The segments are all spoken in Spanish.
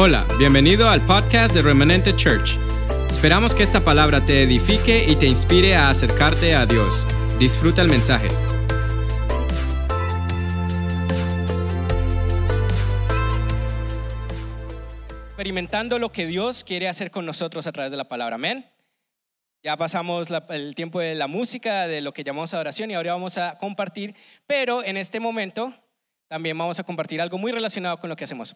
Hola, bienvenido al podcast de Remanente Church. Esperamos que esta palabra te edifique y te inspire a acercarte a Dios. Disfruta el mensaje. experimentando lo que Dios quiere hacer con nosotros a través de la palabra. Amén. Ya pasamos el tiempo de la música, de lo que llamamos adoración y ahora vamos a compartir, pero en este momento también vamos a compartir algo muy relacionado con lo que hacemos.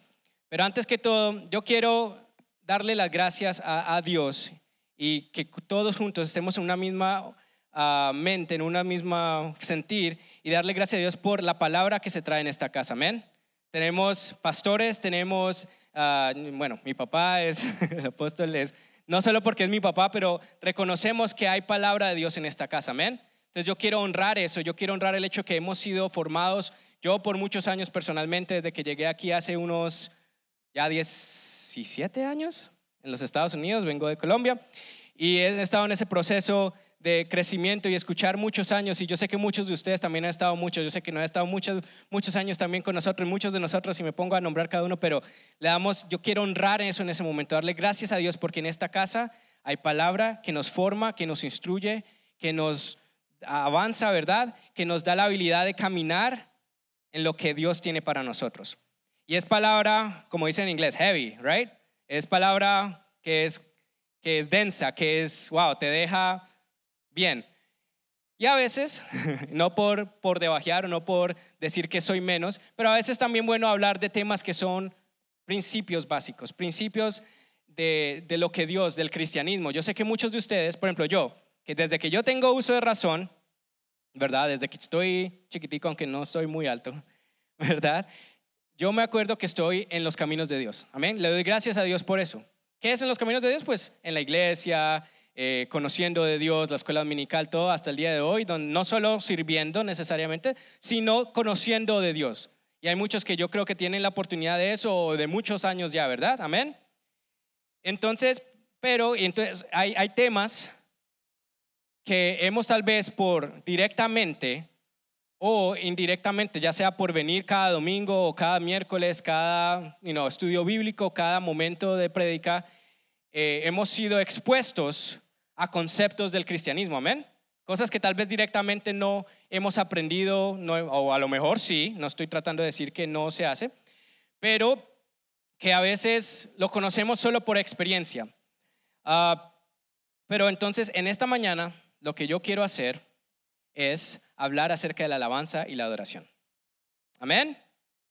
Pero antes que todo, yo quiero darle las gracias a, a Dios y que todos juntos estemos en una misma ah, mente, en una misma sentir y darle gracias a Dios por la palabra que se trae en esta casa. Amén. Tenemos pastores, tenemos, ah, bueno, mi papá es, el apóstol es, no solo porque es mi papá, pero reconocemos que hay palabra de Dios en esta casa, amén. Entonces yo quiero honrar eso, yo quiero honrar el hecho que hemos sido formados, yo por muchos años personalmente, desde que llegué aquí hace unos ya 17 años en los Estados Unidos, vengo de Colombia, y he estado en ese proceso de crecimiento y escuchar muchos años, y yo sé que muchos de ustedes también han estado muchos, yo sé que no han estado muchos, muchos años también con nosotros, muchos de nosotros, si me pongo a nombrar cada uno, pero le damos, yo quiero honrar eso en ese momento, darle gracias a Dios porque en esta casa hay palabra que nos forma, que nos instruye, que nos avanza, ¿verdad? Que nos da la habilidad de caminar en lo que Dios tiene para nosotros. Y es palabra, como dice en inglés, heavy, right? Es palabra que es, que es densa, que es, wow, te deja bien. Y a veces, no por, por debajear o no por decir que soy menos, pero a veces también bueno hablar de temas que son principios básicos, principios de, de lo que Dios, del cristianismo. Yo sé que muchos de ustedes, por ejemplo yo, que desde que yo tengo uso de razón, ¿verdad? Desde que estoy chiquitico, aunque no soy muy alto, ¿verdad? Yo me acuerdo que estoy en los caminos de Dios. Amén. Le doy gracias a Dios por eso. ¿Qué es en los caminos de Dios? Pues en la iglesia, eh, conociendo de Dios, la escuela dominical, todo hasta el día de hoy, donde no solo sirviendo necesariamente, sino conociendo de Dios. Y hay muchos que yo creo que tienen la oportunidad de eso o de muchos años ya, ¿verdad? Amén. Entonces, pero entonces hay, hay temas que hemos tal vez por directamente o indirectamente, ya sea por venir cada domingo o cada miércoles, cada you know, estudio bíblico, cada momento de prédica, eh, hemos sido expuestos a conceptos del cristianismo, amén. Cosas que tal vez directamente no hemos aprendido, no- o a lo mejor sí, no estoy tratando de decir que no se hace, pero que a veces lo conocemos solo por experiencia. Ah, pero entonces, en esta mañana, lo que yo quiero hacer es hablar acerca de la alabanza y la adoración. Amén.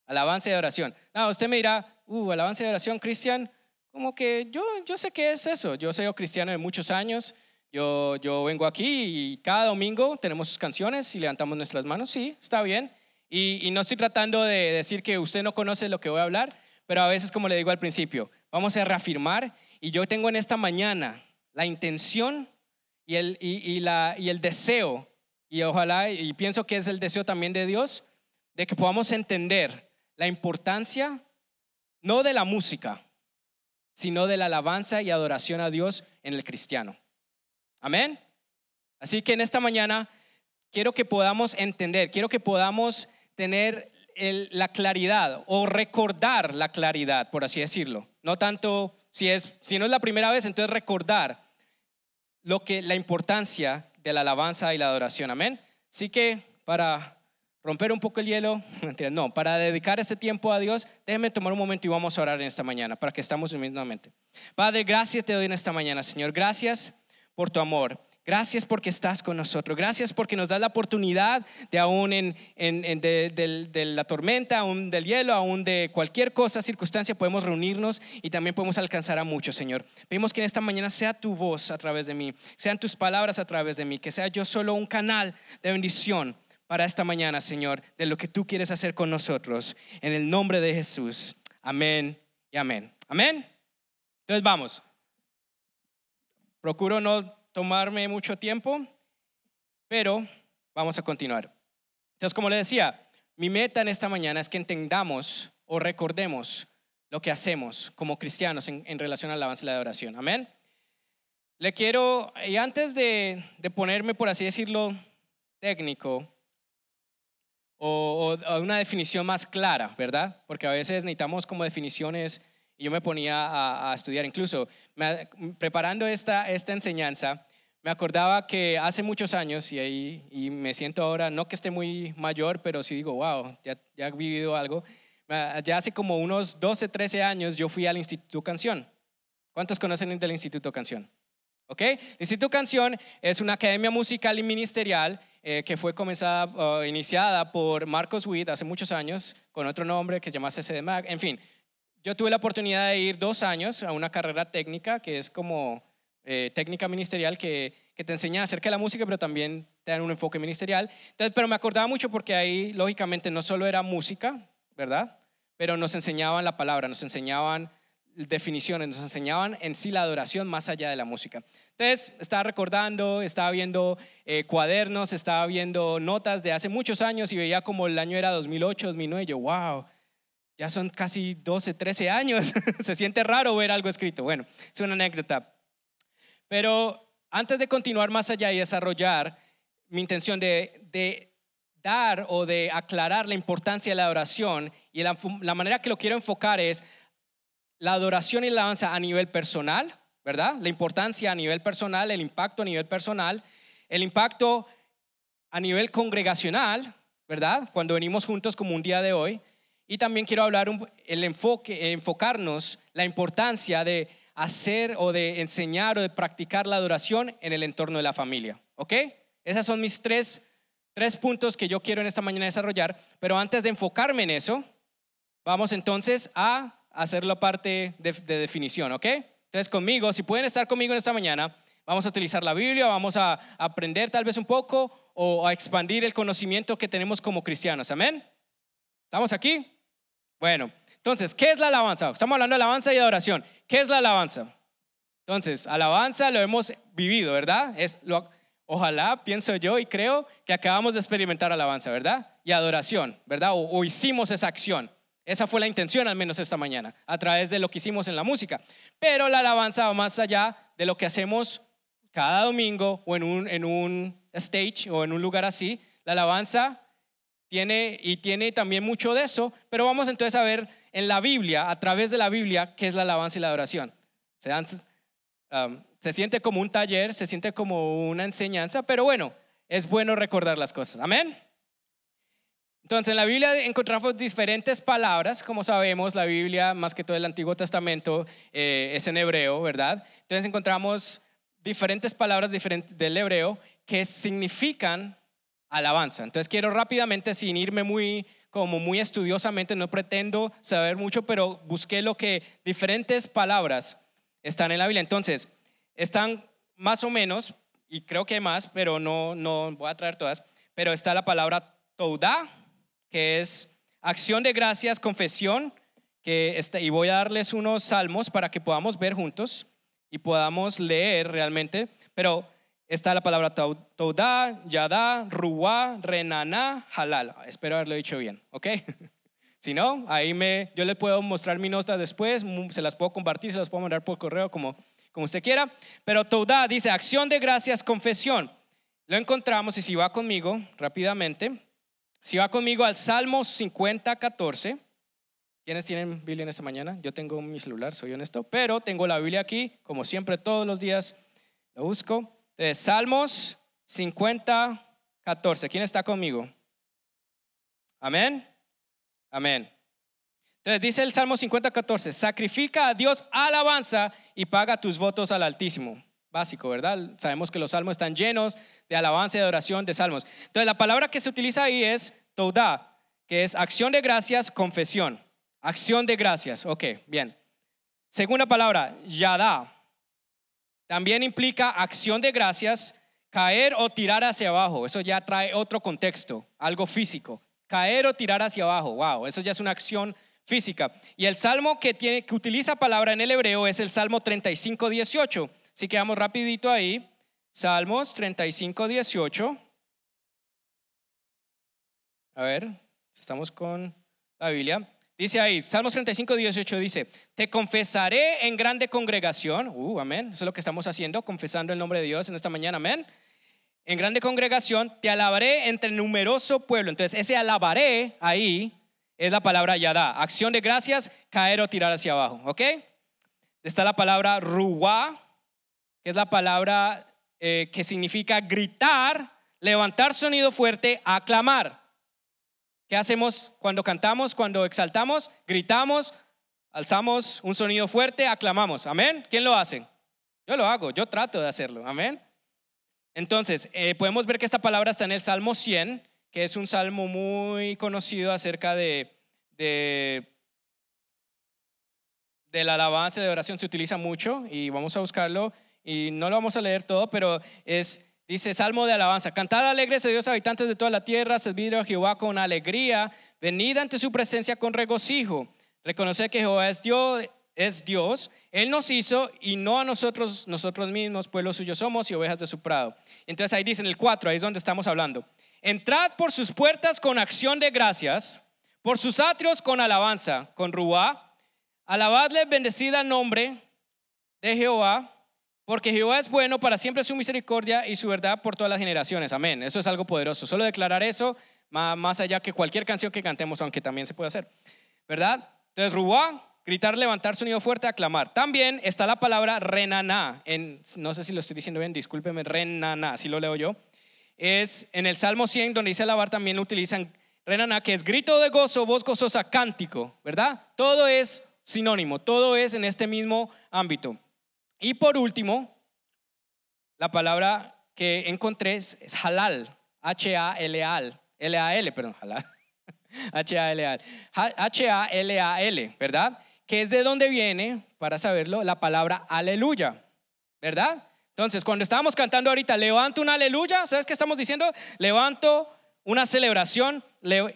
Alabanza y adoración. No, usted me dirá, uh, alabanza y adoración, Cristian, como que yo, yo sé qué es eso. Yo soy cristiano de muchos años. Yo, yo vengo aquí y cada domingo tenemos sus canciones y levantamos nuestras manos. Sí, está bien. Y, no estoy tratando de decir que usted no conoce lo que voy a hablar, pero a veces, como le digo al principio, vamos a reafirmar. Y yo tengo en esta mañana la intención y el, y la, y el deseo, y ojalá, y pienso que es el deseo también de Dios, de que podamos entender la importancia no de la música, sino de la alabanza y adoración a Dios en el cristiano. Amén. Así que en esta mañana quiero que podamos entender, quiero que podamos tener la claridad o recordar la claridad, por así decirlo. No tanto, si, es, si no es la primera vez, entonces recordar lo que, la importancia de la alabanza y la adoración. Amén. Así que para romper un poco el hielo, no, para dedicar ese tiempo a Dios, déjeme tomar un momento y vamos a orar en esta mañana para que estamos mismamente. Padre, gracias te doy en esta mañana, Señor. Gracias por tu amor. Gracias porque estás con nosotros. Gracias porque nos das la oportunidad de aún en, en- en de, del- de la tormenta, aún del hielo, aún de cualquier cosa, circunstancia, podemos reunirnos y también podemos alcanzar a muchos, Señor. Pedimos que en esta mañana sea tu voz a través de mí, sean tus palabras a través de mí, que sea yo solo un canal de bendición para esta mañana, Señor, de lo que tú quieres hacer con nosotros. En el nombre de Jesús. Amén y amén. Amén. Entonces vamos. Procuro no tomarme mucho tiempo, pero vamos a continuar. Entonces, como le decía, mi meta en esta mañana es que entendamos o recordemos lo que hacemos como cristianos en, relación a la alabanza y la adoración. Amén. Le quiero, y antes de, de ponerme, por así decirlo, técnico, o una definición más clara, ¿verdad? Porque a veces necesitamos como definiciones y yo me ponía a, estudiar. Incluso preparando esta, esta enseñanza, me acordaba que hace muchos años, y, ahí, y me siento ahora, no que esté muy mayor, pero sí digo, wow, ya, ya he vivido algo. Ya hace como unos 12, 13 años yo fui al Instituto Canción. ¿Cuántos conocen del Instituto Canción? ¿Ok? El Instituto Canción es una academia musical y ministerial eh, que fue comenzada, iniciada por Marcos Witt hace muchos años, con otro nombre que se llama CCDMAG. En fin, yo tuve la oportunidad de ir dos años a una carrera técnica que es como eh, técnica ministerial que, que, te enseña acerca de la música, pero también te dan un enfoque ministerial. Entonces, pero me acordaba mucho porque ahí, lógicamente, no solo era música, ¿verdad? Pero nos enseñaban la palabra, nos enseñaban definiciones, nos enseñaban en sí la adoración más allá de la música. Entonces, estaba recordando, estaba viendo eh, cuadernos, estaba viendo notas de hace muchos años y veía como el año era 2008, 2009. Y yo, wow, ya son casi 12, 13 años. Se siente raro ver algo escrito. Bueno, es una anécdota. Pero antes de continuar más allá y desarrollar mi intención de, dar o de aclarar la importancia de la adoración y la, la manera que lo quiero enfocar es la adoración y la alabanza a nivel personal, ¿verdad? La importancia a nivel personal, el impacto a nivel personal, el impacto a nivel congregacional, ¿verdad? Cuando venimos juntos como un día de hoy. Y también quiero hablar el enfoque, enfocarnos la importancia de hacer o de enseñar o de practicar la adoración en el entorno de la familia. ¿Ok? Esos son mis tres, tres puntos que yo quiero en esta mañana desarrollar. Pero antes de enfocarme en eso, vamos entonces a hacerlo parte de, definición, ¿ok? Entonces conmigo, si pueden estar conmigo en esta mañana, vamos a utilizar la Biblia, vamos a aprender tal vez un poco o a expandir el conocimiento que tenemos como cristianos, amén. ¿Estamos aquí? Bueno, entonces, ¿qué es la alabanza? Estamos hablando de alabanza y adoración. ¿Qué es la alabanza? Entonces, alabanza lo hemos vivido, ¿verdad? Es lo, ojalá, pienso yo y creo que acabamos de experimentar alabanza, ¿verdad? Y adoración, ¿verdad? o hicimos esa acción. Esa fue la intención al menos esta mañana, a través de lo que hicimos en la música. Pero la alabanza va más allá de lo que hacemos cada domingo o en un, en un stage o en un lugar así. La alabanza tiene y tiene también mucho de eso, pero vamos entonces a ver en la Biblia, a través de la Biblia, qué es la alabanza y la adoración. Se, um, se siente como un taller, se siente como una enseñanza, pero bueno, es bueno recordar las cosas. Amén. Entonces, en la Biblia encontramos diferentes palabras, como sabemos, la Biblia, más que todo el Antiguo Testamento, eh, es en hebreo, ¿verdad? Entonces encontramos diferentes palabras diferentes del hebreo que significan alabanza. Entonces quiero rápidamente, sin irme muy como muy estudiosamente, no pretendo saber mucho, pero busqué lo que diferentes palabras están en la Biblia. Entonces, están más o menos, y creo que más, pero no, no voy a traer todas, pero está la palabra toudá, que es acción de gracias, confesión, que está, y voy a darles unos salmos para que podamos ver juntos y podamos leer realmente, pero está la palabra Toudá, Yadá, Ruá, Renaná, Halal. Espero haberlo dicho bien, ¿ok? si no, ahí me, yo les puedo mostrar mi nota después, se las puedo compartir, se las puedo mandar por correo como, como usted quiera. Pero Toudá dice acción de gracias, confesión. Lo encontramos y si va conmigo rápidamente, si va conmigo al Salmo 50, 14. ¿Quiénes tienen Biblia en esta mañana? Yo tengo mi celular, soy honesto, pero tengo la Biblia aquí, como siempre, todos los días lo busco. Entonces, Salmos 50, 14. ¿Quién está conmigo? Amén. Amén. Entonces dice el Salmo 50, 14, sacrifica a Dios alabanza y paga tus votos al Altísimo básico, ¿verdad? Sabemos que los salmos están llenos de alabanza y adoración de salmos. Entonces, la palabra que se utiliza ahí es toda, que es acción de gracias, confesión. Acción de gracias, ok, bien. Segunda palabra, yada. También implica acción de gracias, caer o tirar hacia abajo. Eso ya trae otro contexto, algo físico. Caer o tirar hacia abajo, wow, eso ya es una acción física. Y el salmo que, tiene, que utiliza palabra en el hebreo es el Salmo 35, 18 Así que vamos rapidito ahí. Salmos 35, 18. A ver, estamos con la Biblia. Dice ahí, Salmos 35, 18 dice, te confesaré en grande congregación. Uh, amén. Eso es lo que estamos haciendo, confesando el nombre de Dios en esta mañana. Amén. En grande congregación, te alabaré entre numeroso pueblo. Entonces, ese alabaré ahí es la palabra yada. Acción de gracias, caer o tirar hacia abajo. ¿Ok? Está la palabra ruá, que es la palabra eh, que significa gritar, levantar sonido fuerte, aclamar. ¿Qué hacemos cuando cantamos, cuando exaltamos? Gritamos, alzamos un sonido fuerte, aclamamos. Amén. ¿Quién lo hace? Yo lo hago, yo trato de hacerlo. Amén. Entonces, eh, podemos ver que esta palabra está en el Salmo 100, que es un salmo muy conocido acerca de, de, la alabanza de oración. Se utiliza mucho y vamos a buscarlo y no lo vamos a leer todo, pero es, dice Salmo de alabanza. Cantad alegres a Dios, habitantes de toda la tierra, servid a Jehová con alegría, venid ante su presencia con regocijo. Reconocer que Jehová es Dios, es Dios, Él nos hizo y no a nosotros, nosotros mismos, pueblos suyos somos y ovejas de su prado. Entonces ahí dice en el 4, ahí es donde estamos hablando. Entrad por sus puertas con acción de gracias, por sus atrios con alabanza, con ruá. Alabadle bendecida nombre de Jehová, porque Jehová es bueno para siempre su misericordia y su verdad por todas las generaciones. Amén. Eso es algo poderoso. Solo declarar eso, más allá que cualquier canción que cantemos, aunque también se puede hacer. ¿Verdad? Entonces, ruá, gritar, levantar sonido fuerte, aclamar. También está la palabra renaná, en, no sé si lo estoy diciendo bien, discúlpeme, renaná, si lo leo yo. Es en el Salmo 100, donde dice alabar, también utilizan renaná, que es grito de gozo, voz gozosa, cántico, ¿verdad? Todo es sinónimo, todo es en este mismo ámbito. Y por último, la palabra que encontré es, halal, H-A-L-A-L, L-A-L, perdón, halal. H-A-L-A-L, H-A-L-A-L, ¿verdad? que es de donde viene, para saberlo, la palabra aleluya, ¿verdad? Entonces, cuando estábamos cantando ahorita, levanto una aleluya, ¿sabes qué estamos diciendo? Levanto una celebración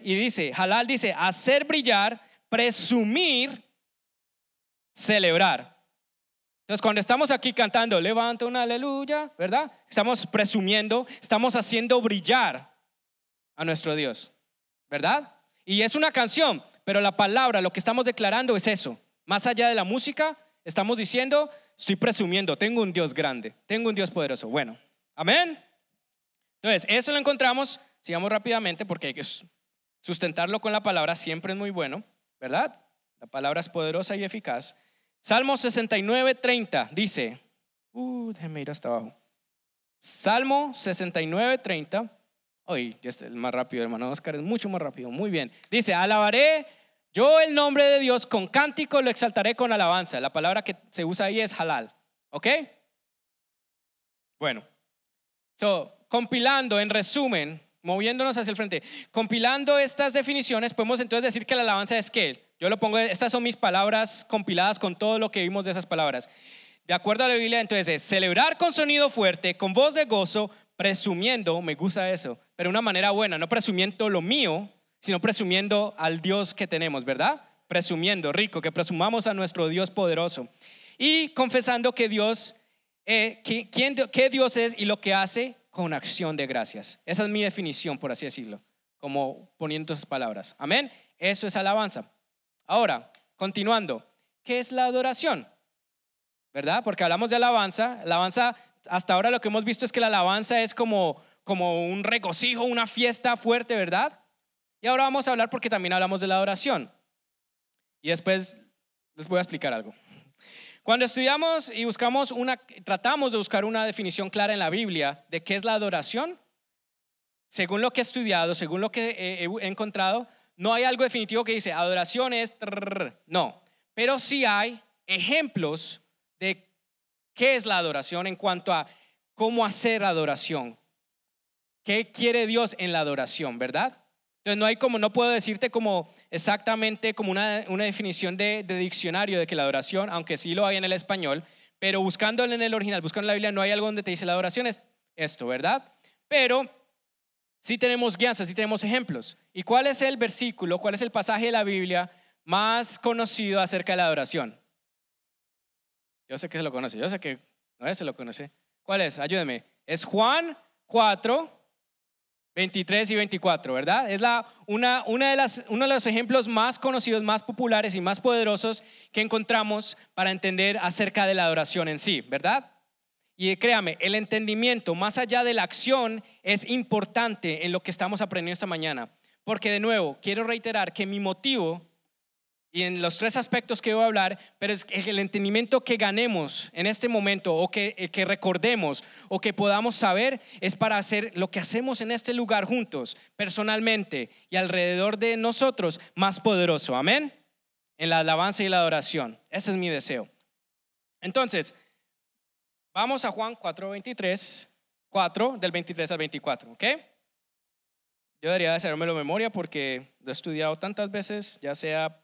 y dice, halal dice, hacer brillar, presumir, celebrar. Entonces, cuando estamos aquí cantando, levanto una aleluya, ¿verdad? Estamos presumiendo, estamos haciendo brillar a nuestro Dios, ¿verdad? Y es una canción, pero la palabra, lo que estamos declarando es eso. Más allá de la música, estamos diciendo, estoy presumiendo, tengo un Dios grande, tengo un Dios poderoso. Bueno, amén. Entonces, eso lo encontramos, sigamos rápidamente porque hay que sustentarlo con la palabra, siempre es muy bueno, ¿verdad? La palabra es poderosa y eficaz. Salmo 69, 30 dice, uh, déjeme ir hasta abajo. Salmo 69, 30. Hoy, es el más rápido, hermano Oscar, es mucho más rápido. Muy bien. Dice, alabaré yo el nombre de Dios con cántico lo exaltaré con alabanza. La palabra que se usa ahí es halal. ¿Ok? Bueno. So, compilando, en resumen, moviéndonos hacia el frente, compilando estas definiciones, podemos entonces decir que la alabanza es que, yo lo pongo, estas son mis palabras compiladas con todo lo que vimos de esas palabras. De acuerdo a la Biblia, entonces es celebrar con sonido fuerte, con voz de gozo, presumiendo, me gusta eso, pero de una manera buena, no presumiendo lo mío, sino presumiendo al Dios que tenemos, ¿verdad? Presumiendo, rico, que presumamos a nuestro Dios poderoso. Y confesando que Dios, eh, que, Dios es y lo que hace con acción de gracias. Esa es mi definición, por así decirlo, como poniendo esas palabras. Amén. Eso es alabanza. Ahora, continuando, ¿qué es la adoración? ¿Verdad? Porque hablamos de alabanza. Alabanza, hasta ahora lo que hemos visto es que la alabanza es como, como un regocijo, una fiesta fuerte, ¿verdad? Y ahora vamos a hablar porque también hablamos de la adoración. Y después les voy a explicar algo. Cuando estudiamos y buscamos una, tratamos de buscar una definición clara en la Biblia de qué es la adoración, según lo que he estudiado, según lo que he, encontrado, no hay algo definitivo que dice adoración es, no, pero sí hay ejemplos de qué es la adoración en cuanto a cómo hacer adoración, qué quiere Dios en la adoración, ¿verdad? Entonces no hay como, no puedo decirte como exactamente como una, una definición de, de, diccionario de que la adoración, aunque sí lo hay en el español, pero buscándolo en el original, buscando en la Biblia, no hay algo donde te dice la adoración es esto, ¿verdad? Pero sí tenemos guías, sí tenemos ejemplos. ¿Y cuál es el versículo, cuál es el pasaje de la Biblia más conocido acerca de la adoración? Yo sé que se lo conoce, yo sé que no se lo conoce. ¿Cuál es? Ayúdeme. Es Juan 4, 23 y 24, ¿verdad? Es la, una, una de las, uno de los ejemplos más conocidos, más populares y más poderosos que encontramos para entender acerca de la adoración en sí, ¿verdad? Y créame, el entendimiento más allá de la acción es importante en lo que estamos aprendiendo esta mañana, Porque de nuevo, quiero reiterar que mi motivo, y en los tres aspectos que voy a hablar, pero es el entendimiento que ganemos en este momento o que, eh, que recordemos o que podamos saber es para hacer lo que hacemos en este lugar juntos, personalmente y alrededor de nosotros, más poderoso. Amén. En la alabanza y la adoración. Ese es mi deseo. Entonces, vamos a Juan 4:23, 4 del 23 al 24, ¿ok? Yo debería de hacerme de memoria porque lo he estudiado tantas veces, ya sea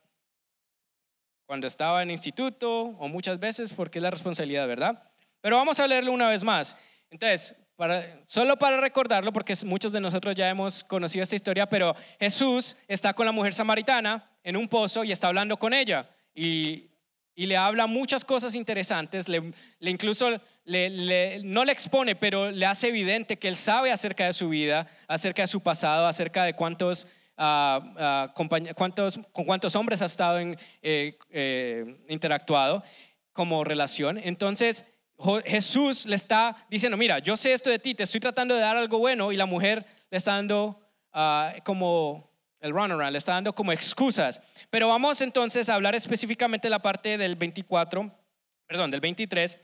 cuando estaba en instituto o muchas veces porque es la responsabilidad, ¿verdad? Pero vamos a leerlo una vez más. Entonces, para, solo para recordarlo, porque muchos de nosotros ya hemos conocido esta historia, pero Jesús está con la mujer samaritana en un pozo y está hablando con ella. Y, y le habla muchas cosas interesantes, le, le incluso no le expone, pero le hace evidente que él sabe acerca de su vida, acerca de su pasado, acerca de cuántos, uh, cuántos con cuántos hombres ha estado en, eh, eh, interactuado como relación. Entonces Jesús le está diciendo, mira, yo sé esto de ti, te estoy tratando de dar algo bueno y la mujer le está dando ah, como el runaround, le está dando como excusas. Pero vamos entonces a hablar específicamente de la parte del 24, perdón, del 23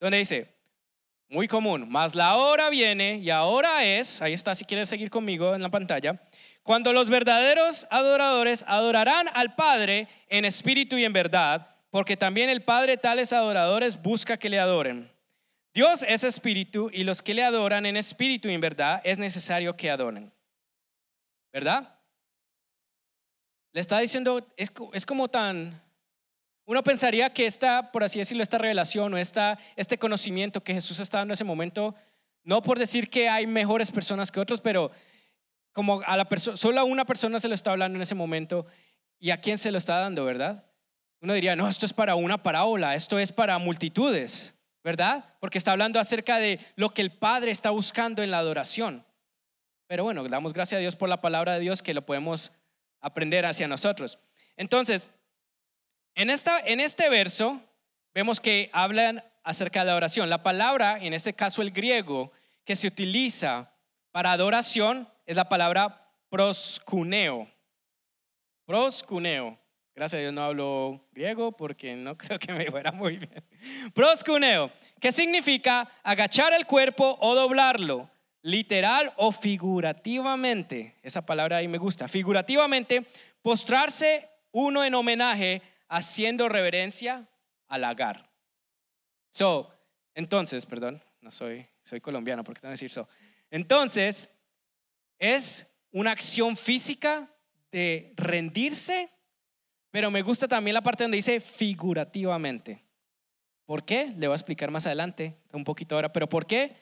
donde dice, muy común, más la hora viene y ahora es, ahí está si quieres seguir conmigo en la pantalla, cuando los verdaderos adoradores adorarán al Padre en espíritu y en verdad, porque también el Padre tales adoradores busca que le adoren. Dios es espíritu y los que le adoran en espíritu y en verdad es necesario que adoren. ¿Verdad? Le está diciendo, es, es como tan uno pensaría que esta, por así decirlo, esta revelación o esta, este conocimiento que Jesús está dando en ese momento, no por decir que hay mejores personas que otros, pero como a la persona, solo a una persona se lo está hablando en ese momento y a quién se lo está dando, ¿verdad? Uno diría, no, esto es para una parábola, esto es para multitudes, ¿verdad? Porque está hablando acerca de lo que el Padre está buscando en la adoración. Pero bueno, damos gracias a Dios por la palabra de Dios que lo podemos aprender hacia nosotros. Entonces, en, esta, en este verso vemos que hablan acerca de la oración. La palabra, en este caso el griego, que se utiliza para adoración es la palabra proscuneo. Proscuneo. Gracias a Dios no hablo griego porque no creo que me fuera muy bien. Proscuneo, que significa agachar el cuerpo o doblarlo, literal o figurativamente. Esa palabra ahí me gusta. Figurativamente, postrarse uno en homenaje haciendo reverencia al agar. So, entonces, perdón, no soy, soy colombiano, ¿por qué tengo que decir eso? Entonces, es una acción física de rendirse, pero me gusta también la parte donde dice figurativamente. ¿Por qué? Le voy a explicar más adelante, un poquito ahora, pero ¿por qué?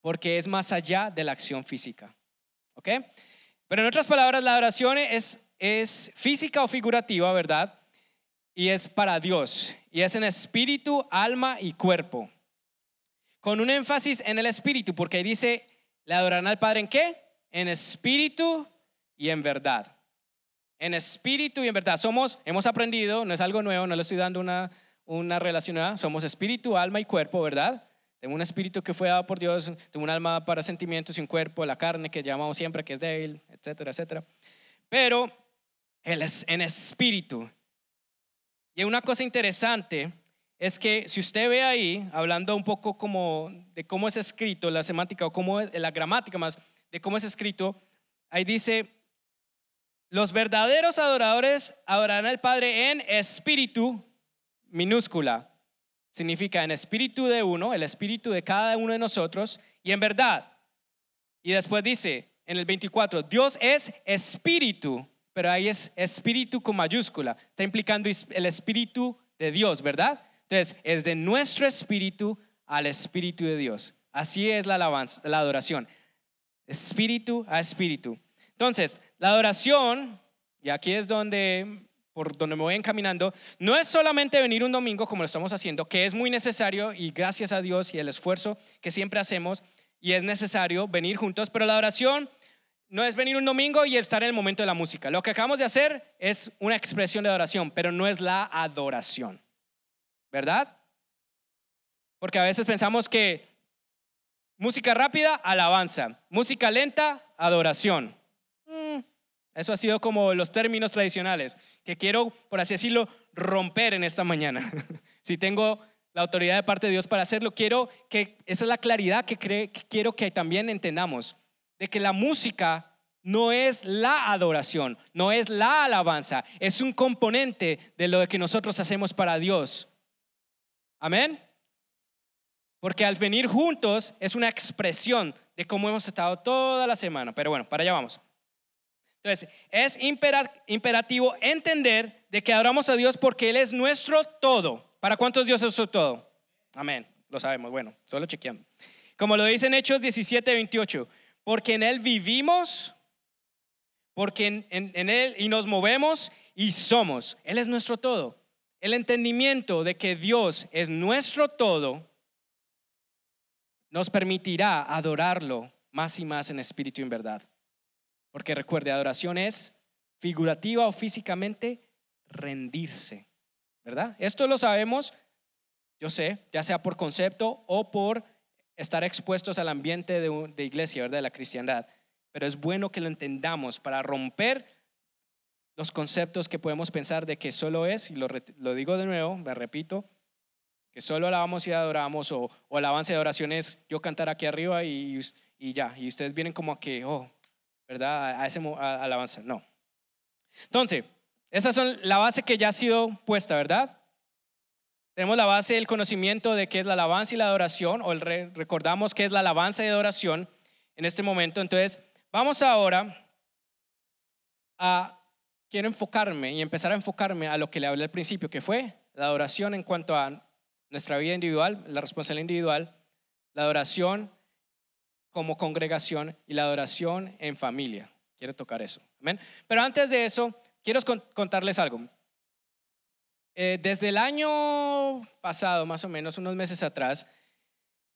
Porque es más allá de la acción física. ¿Ok? Pero en otras palabras, la oración es es física o figurativa, ¿verdad? Y es para Dios. Y es en espíritu, alma y cuerpo. Con un énfasis en el espíritu, porque dice, le adorarán al Padre en qué? En espíritu y en verdad. En espíritu y en verdad. Somos, hemos aprendido, no es algo nuevo, no le estoy dando una, una relacionada, somos espíritu, alma y cuerpo, ¿verdad? Tengo un espíritu que fue dado por Dios, tengo un alma para sentimientos y un cuerpo, la carne que llamamos siempre que es débil, etcétera, etcétera. Pero en espíritu. Y una cosa interesante es que si usted ve ahí, hablando un poco como de cómo es escrito, la semántica o cómo la gramática más, de cómo es escrito, ahí dice, los verdaderos adoradores adorarán al Padre en espíritu, minúscula. Significa en espíritu de uno, el espíritu de cada uno de nosotros, y en verdad. Y después dice en el 24, Dios es espíritu pero ahí es espíritu con mayúscula. Está implicando el espíritu de Dios, ¿verdad? Entonces, es de nuestro espíritu al espíritu de Dios. Así es la alabanza, la adoración. Espíritu a espíritu. Entonces, la adoración, y aquí es donde por donde me voy encaminando, no es solamente venir un domingo como lo estamos haciendo, que es muy necesario y gracias a Dios y el esfuerzo que siempre hacemos y es necesario venir juntos, pero la adoración no es venir un domingo y estar en el momento de la música. Lo que acabamos de hacer es una expresión de adoración, pero no es la adoración. ¿Verdad? Porque a veces pensamos que música rápida, alabanza. Música lenta, adoración. Eso ha sido como los términos tradicionales, que quiero, por así decirlo, romper en esta mañana. si tengo la autoridad de parte de Dios para hacerlo, quiero que, esa es la claridad que, que quiero que también entendamos, de que la música no es la adoración, no es la alabanza, es un componente de lo que nosotros hacemos para Dios. Amén. Porque al venir juntos es una expresión de cómo hemos estado toda la semana. Pero bueno, para allá vamos. Entonces, es imperativo entender de que adoramos a Dios porque Él es nuestro todo. ¿Para cuántos Dios es su todo? Amén. Lo sabemos. Bueno, solo chequeando. Como lo dice en Hechos 17, 28. Porque en Él vivimos, porque en, en Él y nos movemos y somos. Él es nuestro todo. El entendimiento de que Dios es nuestro todo nos permitirá adorarlo más y más en espíritu y en verdad. Porque recuerde, adoración es figurativa o físicamente rendirse, ¿verdad? Esto lo sabemos, yo sé, ya sea por concepto o por estar expuestos al ambiente de, iglesia, ¿verdad? De la cristiandad. Pero es bueno que lo entendamos para romper los conceptos que podemos pensar de que solo es, y lo, digo de nuevo, me repito, que solo alabamos y adoramos, o, o alabanza y adoración es yo cantar aquí arriba y, ya, y ustedes vienen como a que, oh, ¿verdad? A ese alabanza. No. Entonces, esas son la base que ya ha sido puesta, ¿verdad? Tenemos la base del conocimiento de qué es la alabanza y la adoración, o recordamos qué es la alabanza y adoración en este momento. Entonces, vamos ahora a, quiero enfocarme y empezar a enfocarme a lo que le hablé al principio, que fue la adoración en cuanto a nuestra vida individual, la responsabilidad individual, la adoración como congregación y la adoración en familia. Quiero tocar eso. Amén. Pero antes de eso, quiero contarles algo. Eh, desde el año pasado, más o menos, unos meses atrás,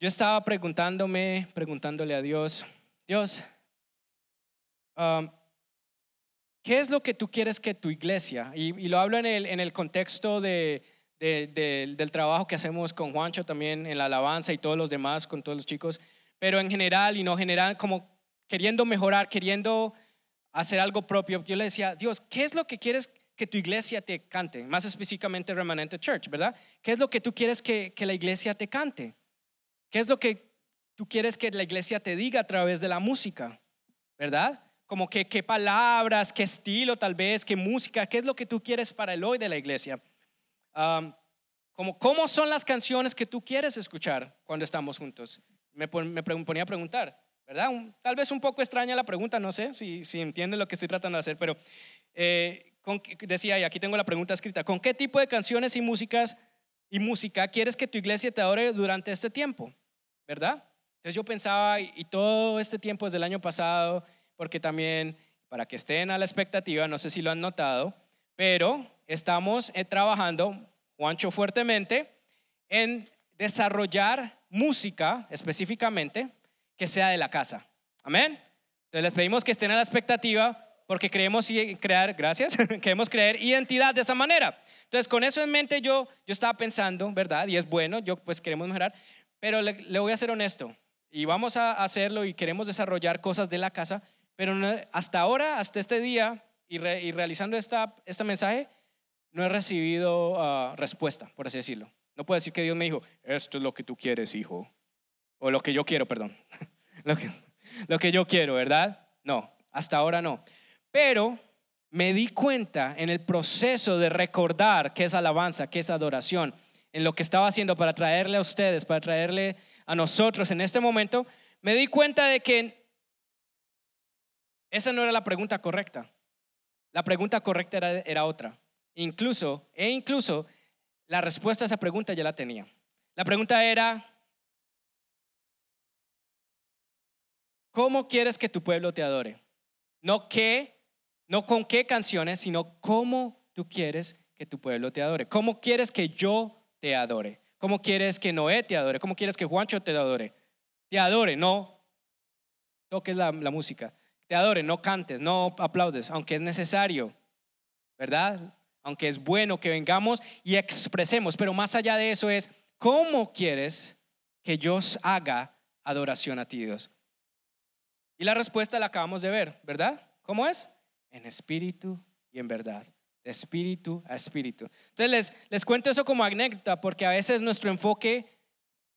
yo estaba preguntándome, preguntándole a Dios, Dios, um, ¿qué es lo que tú quieres que tu iglesia, y, lo hablo en el, en el contexto de, del trabajo que hacemos con Juancho también en la alabanza y todos los demás, con todos los chicos, pero en general y no general, como queriendo mejorar, queriendo hacer algo propio, yo le decía, Dios, ¿qué es lo que quieres que tu iglesia te cante? Más específicamente Remanente Church, ¿verdad? ¿Qué es lo que tú quieres que, que la iglesia te cante? ¿Qué es lo que tú quieres que la iglesia te diga a través de la música? ¿Verdad? Como que qué palabras, qué estilo tal vez, qué música, qué es lo que tú quieres para el hoy de la iglesia. como cómo son las canciones que tú quieres escuchar cuando estamos juntos me, me ponía a preguntar, ¿verdad? tal vez un poco extraña la pregunta, no sé si, si entiende lo que estoy tratando de hacer, pero eh, decía, y aquí tengo la pregunta escrita, ¿con qué tipo de canciones y músicas y música quieres que tu iglesia te adore durante este tiempo? ¿Verdad? Entonces yo pensaba, y, todo este tiempo desde el año pasado, porque también, para que estén a la expectativa, no sé si lo han notado, pero estamos eh, trabajando, Juancho, fuertemente en desarrollar música específicamente que sea de la casa. Amén. Entonces les pedimos que estén a la expectativa porque creemos crear, gracias, queremos crear identidad de esa manera. Entonces con eso en mente yo, yo estaba pensando, ¿verdad? Y es bueno, yo pues queremos mejorar, pero le, voy a ser honesto y vamos a hacerlo y queremos desarrollar cosas de la casa, pero hasta ahora, hasta este día y, realizando esta, este mensaje, no he recibido ah, respuesta, por así decirlo. No puedo decir que Dios me dijo, esto es lo que tú quieres, hijo. O lo que yo quiero, perdón. lo, que, lo que yo quiero, ¿verdad? No, hasta ahora no. Pero me di cuenta en el proceso de recordar qué es alabanza, qué es adoración, en lo que estaba haciendo para traerle a ustedes, para traerle a nosotros en este momento, me di cuenta de que esa no era la pregunta correcta. La pregunta correcta era, era otra. Incluso, e incluso la respuesta a esa pregunta ya la tenía. La pregunta era, ¿cómo quieres que tu pueblo te adore? No qué, no con qué canciones, sino cómo tú quieres que tu pueblo te adore. ¿Cómo quieres que yo te adore? ¿Cómo quieres que Noé te adore? ¿Cómo quieres que Juancho te adore? Te adore, no toques la, la música. Te adore, no cantes, no aplaudes, aunque es necesario, ¿verdad? aunque es bueno que vengamos y expresemos, pero más allá de eso es, ¿cómo quieres que yo haga adoración a ti, Dios? Y la respuesta la acabamos de ver, ¿verdad? ¿Cómo es? En espíritu y en verdad. De espíritu a espíritu. Entonces les, les cuento eso como anécdota porque a veces nuestro enfoque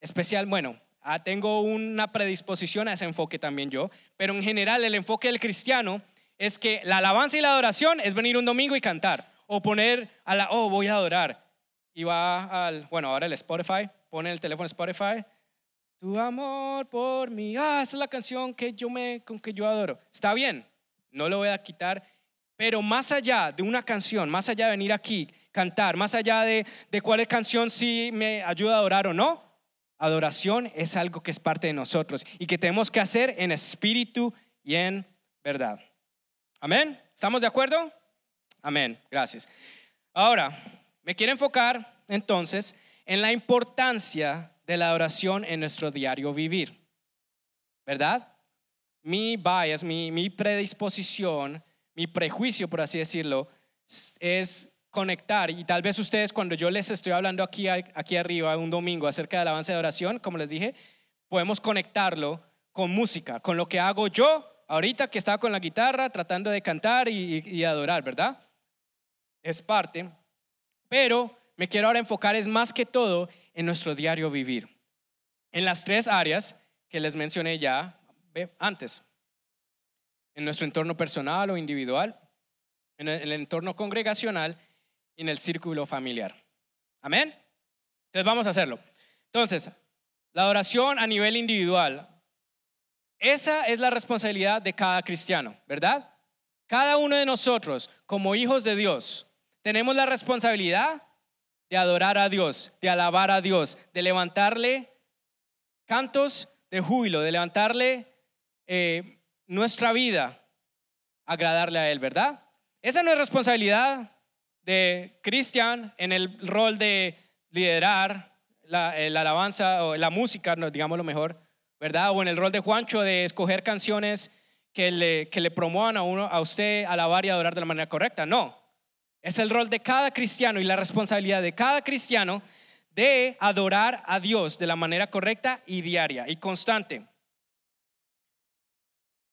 especial, bueno, ah, tengo una predisposición a ese enfoque también yo, pero en general el enfoque del cristiano es que la alabanza y la adoración es venir un domingo y cantar o poner a la, oh, voy a adorar. Y va al, bueno, ahora el Spotify, pone el teléfono Spotify, tu amor por mí, ah, esa es la canción que yo me, con que yo adoro. Está bien, no lo voy a quitar, pero más allá de una canción, más allá de venir aquí, cantar, más allá de, de cuál canción sí me ayuda a adorar o no, adoración es algo que es parte de nosotros y que tenemos que hacer en espíritu y en verdad. Amén. ¿Estamos de acuerdo? Amén. Gracias. Ahora, me quiero enfocar entonces en la importancia de la adoración en nuestro diario vivir. ¿Verdad? Mi bias, mi, predisposición, mi prejuicio, por así decirlo, es conectar. Y tal vez ustedes, cuando yo les estoy hablando aquí, aquí arriba un domingo acerca del avance de adoración, como les dije, podemos conectarlo con música, con lo que hago yo ahorita que estaba con la guitarra tratando de cantar y, adorar, ¿verdad? Es parte. Pero me quiero ahora enfocar es más que todo en nuestro diario vivir. En las tres áreas que les mencioné ya antes. En nuestro entorno personal o individual, en el entorno congregacional y en el círculo familiar. Amén. Entonces vamos a hacerlo. Entonces, la adoración a nivel individual esa es la responsabilidad de cada cristiano, ¿verdad? Cada uno de nosotros, como hijos de Dios, tenemos la responsabilidad de adorar a Dios, de alabar a Dios, de levantarle cantos de júbilo, de levantarle eh, nuestra vida, agradarle a Él, ¿verdad? Esa no es responsabilidad de Cristian en el rol de liderar la, eh, la alabanza o la música, digamos lo mejor, ¿verdad? O en el rol de Juancho de escoger canciones que le, que le promuevan a, uno, a usted alabar y adorar de la manera correcta. No, es el rol de cada cristiano y la responsabilidad de cada cristiano de adorar a Dios de la manera correcta y diaria y constante.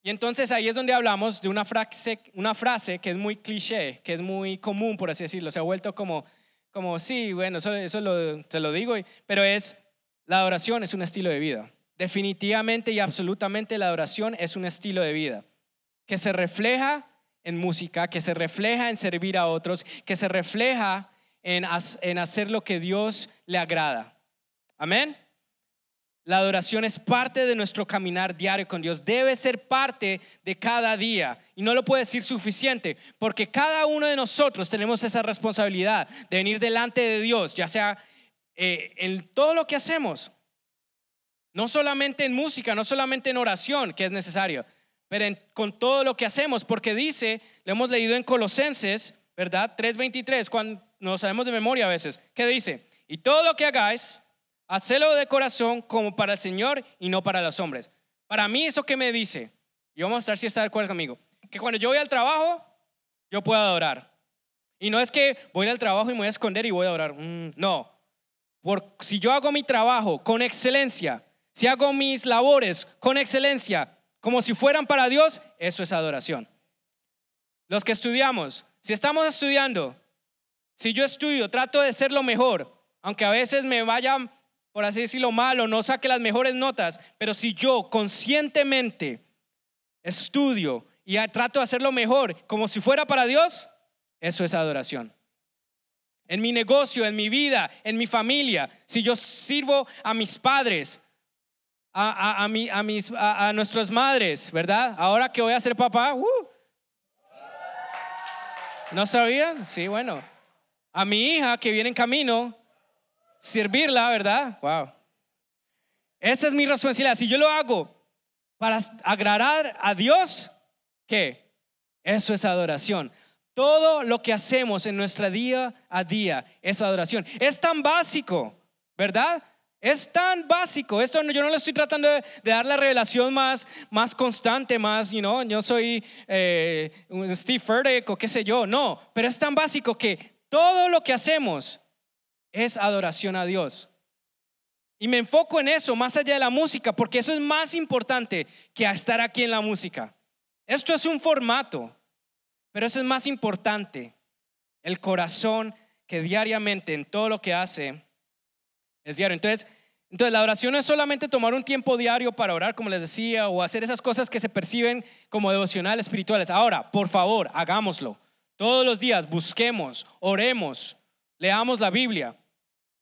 Y entonces ahí es donde hablamos de una frase, una frase que es muy cliché, que es muy común, por así decirlo. Se ha vuelto como, como sí, bueno, eso, eso lo, se lo digo, pero es, la adoración es un estilo de vida. Definitivamente y absolutamente la adoración es un estilo de vida que se refleja en música, que se refleja en servir a otros, que se refleja en, hacer lo que Dios le agrada. Amén. La adoración es parte de nuestro caminar diario con Dios. Debe ser parte de cada día. Y no lo puede decir suficiente, porque cada uno de nosotros tenemos esa responsabilidad de venir delante de Dios, ya sea eh, en todo lo que hacemos, no solamente en música, no solamente en oración, que es necesario, pero con todo lo que hacemos, porque dice, lo hemos leído en Colosenses, ¿verdad? 3.23, cuando nos sabemos de memoria a veces, ¿qué dice? Y todo lo que hagáis, hacelo de corazón como para el Señor y no para los hombres. Para mí eso que me dice, y vamos a estar si está de acuerdo conmigo, que cuando yo voy al trabajo, yo puedo adorar. Y no es que voy al trabajo y me voy a esconder y voy a adorar. Mm, no. Por, si yo hago mi trabajo con excelencia, si hago mis labores con excelencia, como si fueran para Dios, eso es adoración. Los que estudiamos, si estamos estudiando, si yo estudio, trato de ser lo mejor, aunque a veces me vaya, por así decirlo, mal o no saque las mejores notas, pero si yo conscientemente estudio y trato de hacer lo mejor como si fuera para Dios, eso es adoración. En mi negocio, en mi vida, en mi familia, si yo sirvo a mis padres, a, a, mis, a, nuestras madres, ¿verdad? Ahora que voy a ser papá, uh. ¿no sabían? Sí, bueno. A mi hija que viene en camino, servirla, ¿verdad? Wow. Esa es mi responsabilidad. Si yo lo hago para agradar a Dios, ¿qué? Eso es adoración. Todo lo que hacemos en nuestra día a día es adoración. Es tan básico, ¿verdad? Es tan básico. Esto yo no le estoy tratando de, dar la revelación más, más constante, más, you know, yo soy eh, Steve Furtick o qué sé yo. No, pero es tan básico que todo lo que hacemos es adoración a Dios. Y me enfoco en eso, más allá de la música, porque eso es más importante que estar aquí en la música. Esto es un formato. Pero eso es más importante, el corazón que diariamente en todo lo que hace es diario. Entonces, entonces la oración no es solamente tomar un tiempo diario para orar, como les decía, o hacer esas cosas que se perciben como devocionales espirituales. Ahora, por favor, hagámoslo. Todos los días busquemos, oremos, leamos la Biblia.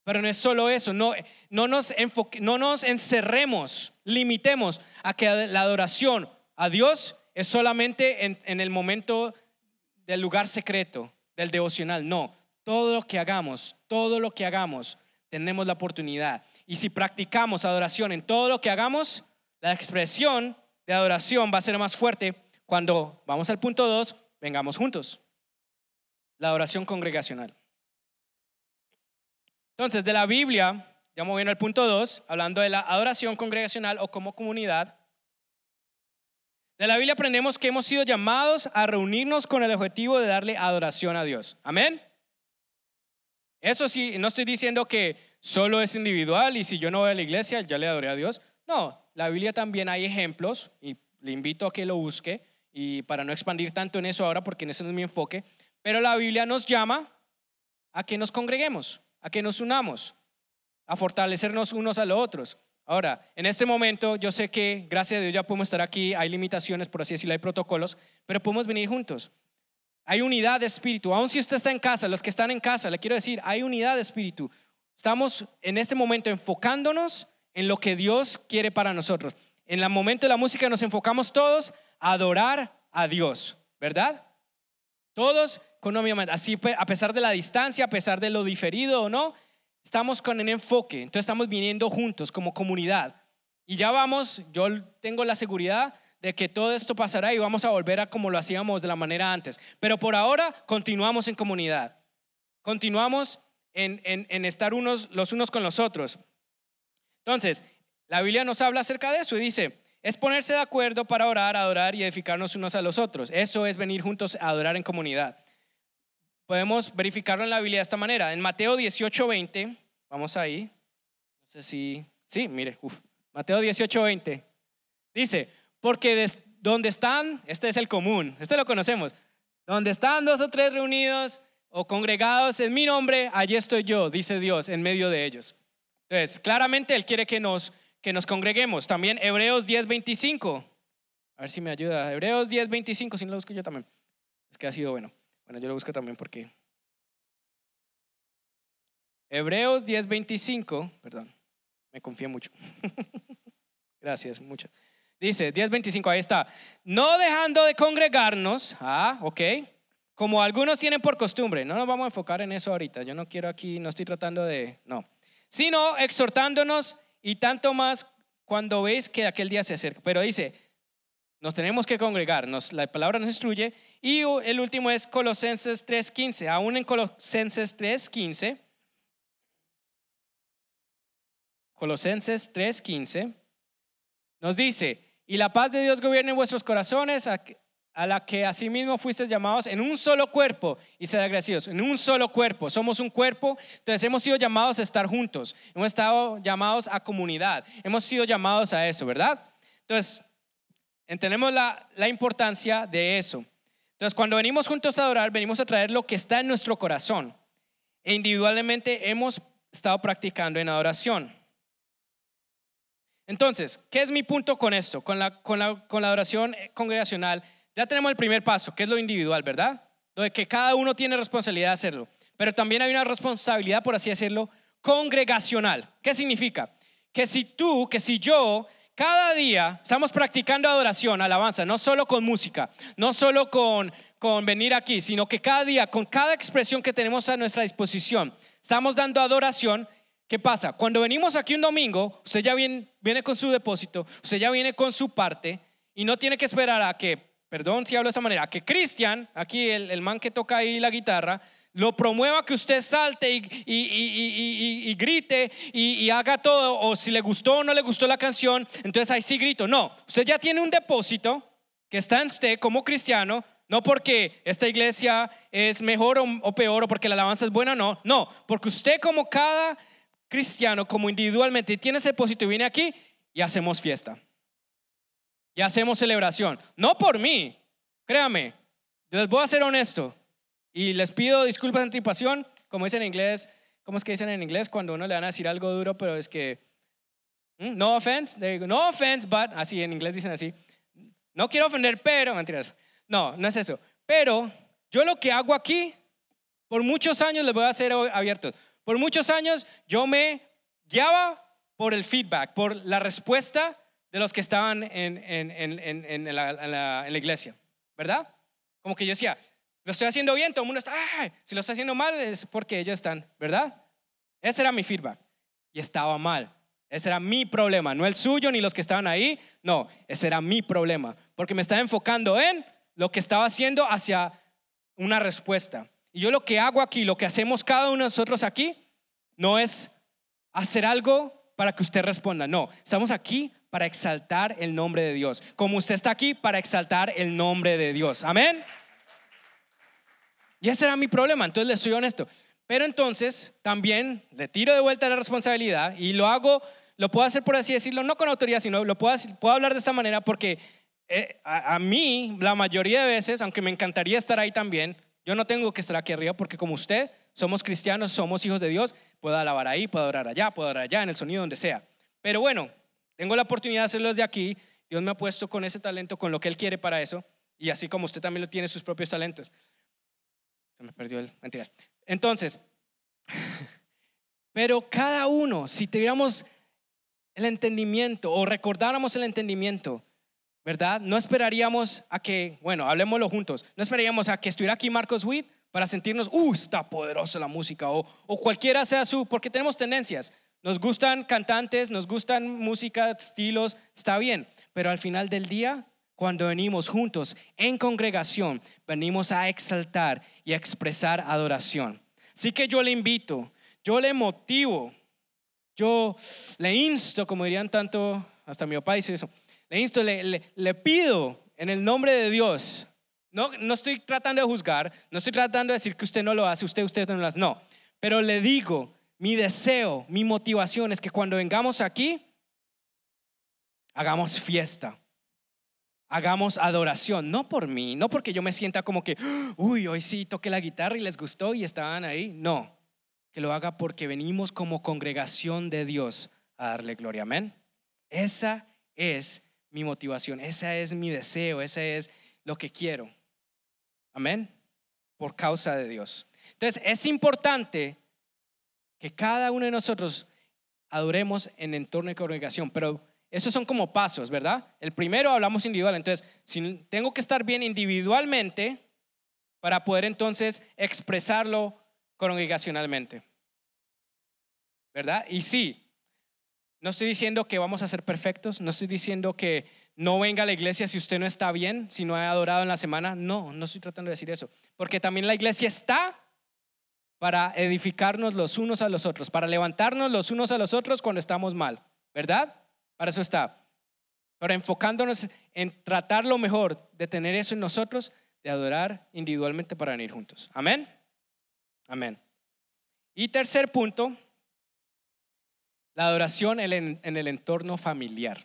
Pero no es solo eso, no, no, nos, no nos encerremos, limitemos a que la adoración a Dios es solamente en, en el momento del lugar secreto, del devocional. No, todo lo que hagamos, todo lo que hagamos, tenemos la oportunidad. Y si practicamos adoración en todo lo que hagamos, la expresión de adoración va a ser más fuerte cuando vamos al punto 2, vengamos juntos. La adoración congregacional. Entonces, de la Biblia, ya moviendo al punto 2, hablando de la adoración congregacional o como comunidad. De la Biblia aprendemos que hemos sido llamados a reunirnos con el objetivo de darle adoración a Dios. Amén. Eso sí, no estoy diciendo que solo es individual y si yo no voy a la iglesia ya le adoré a Dios. No, la Biblia también hay ejemplos y le invito a que lo busque y para no expandir tanto en eso ahora porque en ese no es mi enfoque, pero la Biblia nos llama a que nos congreguemos a que nos unamos, a fortalecernos unos a los otros. Ahora, en este momento yo sé que gracias a Dios ya podemos estar aquí, hay limitaciones, por así decirlo, hay protocolos, pero podemos venir juntos. Hay unidad de espíritu, aun si usted está en casa, los que están en casa, le quiero decir, hay unidad de espíritu. Estamos en este momento enfocándonos en lo que Dios quiere para nosotros. En el momento de la música nos enfocamos todos a adorar a Dios, ¿verdad? Todos Así, a pesar de la distancia, a pesar de lo diferido o no, estamos con el enfoque. Entonces estamos viniendo juntos como comunidad. Y ya vamos, yo tengo la seguridad de que todo esto pasará y vamos a volver a como lo hacíamos de la manera antes. Pero por ahora continuamos en comunidad. Continuamos en, en estar unos, los unos con los otros. Entonces, la Biblia nos habla acerca de eso y dice, es ponerse de acuerdo para orar, adorar y edificarnos unos a los otros. Eso es venir juntos a adorar en comunidad podemos verificarlo en la Biblia de esta manera. En Mateo 18, 20, vamos ahí. No sé si, sí, mire, Mateo 18, 20. Dice, porque donde están, este es el común, este lo conocemos, donde están dos o tres reunidos o congregados en mi nombre, allí estoy yo, dice Dios, en medio de ellos. Entonces, claramente Él quiere que nos, que nos congreguemos. También Hebreos 10, 25. A ver si me ayuda. Hebreos 10, 25, si no lo busco yo también. Es que ha sido bueno. Bueno, yo lo busco también porque. Hebreos 10:25, perdón, me confié mucho. Gracias, mucho. Dice 10:25, ahí está. No dejando de congregarnos, ah, ok, como algunos tienen por costumbre. No nos vamos a enfocar en eso ahorita. Yo no quiero aquí, no estoy tratando de, no. Sino exhortándonos y tanto más cuando veis que aquel día se acerca. Pero dice, nos tenemos que congregar, la palabra nos instruye. Y el último es Colosenses 3.15. Aún en Colosenses 3.15, Colosenses 3.15, nos dice, y la paz de Dios gobierne en vuestros corazones, a, la que asimismo fuisteis llamados en un solo cuerpo, y sed agradecidos, en un solo cuerpo, somos un cuerpo, entonces hemos sido llamados a estar juntos, hemos estado llamados a comunidad, hemos sido llamados a eso, ¿verdad? Entonces, Entendemos la, la importancia de eso. Entonces, cuando venimos juntos a adorar, venimos a traer lo que está en nuestro corazón. E individualmente hemos estado practicando en adoración. Entonces, ¿qué es mi punto con esto? Con la, con la, con la adoración congregacional. Ya tenemos el primer paso, que es lo individual, ¿verdad? Lo de que cada uno tiene responsabilidad de hacerlo. Pero también hay una responsabilidad, por así decirlo, congregacional. ¿Qué significa? Que si tú, que si yo cada día estamos practicando adoración, alabanza, no solo con música, no solo con, con venir aquí, sino que cada día, con cada expresión que tenemos a nuestra disposición, estamos dando adoración. ¿Qué pasa? Cuando venimos aquí un domingo, usted ya viene, viene con su depósito, usted ya viene con su parte y no tiene que esperar a que, perdón si hablo de esa manera, que Cristian, aquí el, el man que toca ahí la guitarra, lo promueva que usted salte y, grite y, haga todo, o si le gustó o no le gustó la canción, entonces ahí sí grito. No, usted ya tiene un depósito que está en usted como cristiano, no porque esta iglesia es mejor o, peor o porque la alabanza es buena, no, no, porque usted como cada cristiano, como individualmente tiene ese depósito y viene aquí y hacemos fiesta. Y hacemos celebración. No por mí, créame, les voy a ser honesto y les pido disculpas de anticipación, como dicen en inglés, ¿cómo es que dicen en inglés cuando uno le van a decir algo duro, pero es que, ¿Mm? no offense, no offense, but, así en inglés dicen así, no quiero ofender, pero, mentiras, no, no es eso, pero yo lo que hago aquí, por muchos años les voy a hacer abiertos, por muchos años yo me guiaba por el feedback, por la respuesta de los que estaban en, en, en, en la, iglesia, ¿verdad? Como que yo decía, lo estoy haciendo bien, todo el mundo está, si lo estoy haciendo mal es porque ellos están, ¿verdad? Ese era mi feedback y estaba mal. Ese era mi problema, no el suyo ni los que estaban ahí, no, ese era mi problema, porque me estaba enfocando en lo que estaba haciendo hacia una respuesta. Y yo lo que hago aquí, lo que hacemos cada uno de nosotros aquí, no es hacer algo para que usted responda, no, estamos aquí para exaltar el nombre de Dios, como usted está aquí para exaltar el nombre de Dios. Amén. Y ese era mi problema, entonces le soy honesto. Pero entonces también le tiro de vuelta la responsabilidad y lo hago, lo puedo hacer por así decirlo, no con autoridad, sino lo puedo, puedo hablar de esta manera porque eh, a, mí, la mayoría de veces, aunque me encantaría estar ahí también, yo no tengo que estar aquí arriba porque como usted, somos cristianos, somos hijos de Dios, puedo alabar ahí, puedo orar allá, puedo orar allá, en el sonido, donde sea. Pero bueno, tengo la oportunidad de hacerlo desde aquí. Dios me ha puesto con ese talento, con lo que Él quiere para eso. Y así como usted también lo tiene sus propios talentos. Se me perdió el. Mentira. Entonces, pero cada uno, si tuviéramos el entendimiento o recordáramos el entendimiento, ¿verdad? No esperaríamos a que, bueno, hablemoslo juntos, no esperaríamos a que estuviera aquí Marcos Witt para sentirnos, uh, está poderosa la música, o, o cualquiera sea su, porque tenemos tendencias. Nos gustan cantantes, nos gustan música, estilos, está bien, pero al final del día, cuando venimos juntos en congregación, venimos a exaltar y a expresar adoración. Así que yo le invito, yo le motivo, yo le insto, como dirían tanto, hasta mi papá dice eso, le insto, le, le, pido en el nombre de Dios. No, no estoy tratando de juzgar, no estoy tratando de decir que usted no lo hace, usted, usted no lo hace, no. Pero le digo, mi deseo, mi motivación es que cuando vengamos aquí, hagamos fiesta, hagamos adoración, no por mí, no porque yo me sienta como que, uy, hoy sí toqué la guitarra y les gustó y estaban ahí, no, que lo haga porque venimos como congregación de Dios a darle gloria, amén. Esa es mi motivación, ese es mi deseo, ese es lo que quiero, amén, por causa de Dios. Entonces, es importante que cada uno de nosotros adoremos en entorno de congregación, pero esos son como pasos, ¿verdad? El primero hablamos individual, entonces si tengo que estar bien individualmente para poder entonces expresarlo congregacionalmente. ¿Verdad? Y sí, no estoy diciendo que vamos a ser perfectos, no estoy diciendo que no venga a la iglesia si usted no está bien, si no ha adorado en la semana, no, no estoy tratando de decir eso, porque también la iglesia está para edificarnos los unos a los otros, para levantarnos los unos a los otros cuando estamos mal, ¿verdad? Para eso está. Pero enfocándonos en tratar lo mejor de tener eso en nosotros, de adorar individualmente para venir juntos. Amén. Amén. Y tercer punto, la adoración en el entorno familiar.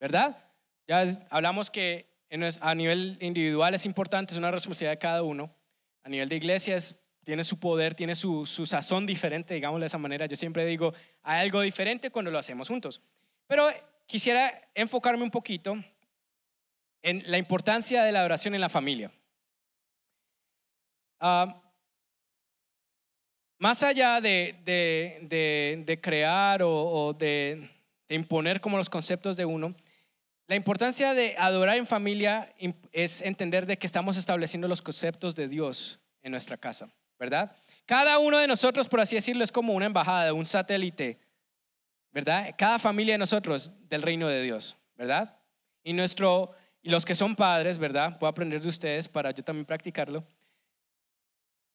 ¿Verdad? Ya hablamos que a nivel individual es importante, es una responsabilidad de cada uno a nivel de iglesias tiene su poder, tiene su, sazón diferente, digámoslo de esa manera. Yo siempre digo, hay algo diferente cuando lo hacemos juntos. Pero quisiera enfocarme un poquito en la importancia de la adoración en la familia. Ah, más allá de, de, crear o, de, imponer como los conceptos de uno, la importancia de adorar en familia es entender de que estamos estableciendo los conceptos de Dios en nuestra casa, ¿verdad? Cada uno de nosotros, por así decirlo, es como una embajada, un satélite, ¿verdad? Cada familia de nosotros del reino de Dios, ¿verdad? Y nuestro y los que son padres, ¿verdad? Puedo aprender de ustedes para yo también practicarlo.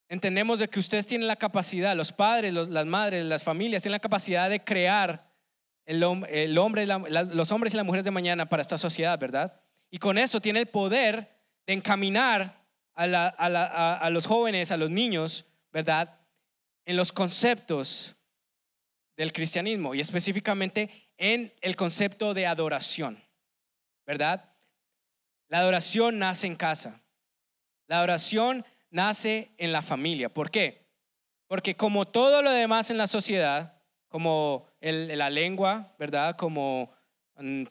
Entendemos de que ustedes tienen la capacidad, los padres, las madres, las familias tienen la capacidad de crear el, hombre, los hombres y las mujeres de mañana para esta sociedad, ¿verdad? Y con eso tiene el poder de encaminar a, los jóvenes, a los niños, ¿verdad? En los conceptos del cristianismo y específicamente en el concepto de adoración, ¿verdad? La adoración nace en casa. La adoración nace en la familia. ¿Por qué? Porque como todo lo demás en la sociedad, como la lengua, ¿verdad? Como mm,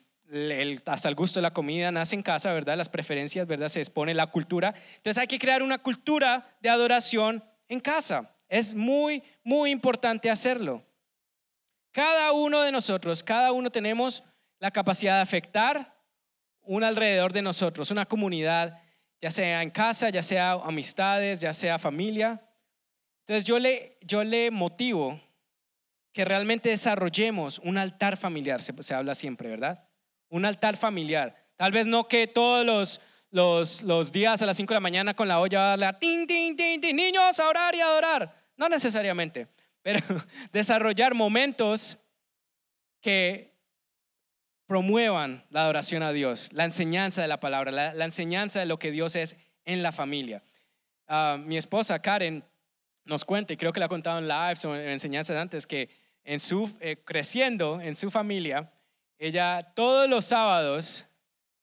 hasta el gusto de la comida nace en casa, ¿verdad? Las preferencias, ¿verdad? Se expone la cultura. Entonces hay que crear una cultura de adoración en casa. Es muy, muy importante hacerlo. Cada uno de nosotros, cada uno tenemos la capacidad de afectar un alrededor de nosotros, una comunidad, ya sea en casa, ya sea amistades, ya sea familia. Entonces yo le, yo le motivo que realmente desarrollemos un altar familiar, se, se habla siempre, ¿verdad? un altar familiar. Tal vez no que todos los, los, los días a las 5 de la mañana con la olla la tin, tin, tin, tin, niños a orar y a adorar. No necesariamente, pero desarrollar momentos que promuevan la adoración a Dios, la enseñanza de la palabra, la, enseñanza de lo que Dios es en la familia. Ah, mi esposa Karen nos cuenta, y creo que la ha contado en lives o en enseñanzas antes, que en su, eh, creciendo en su familia, ella todos los sábados,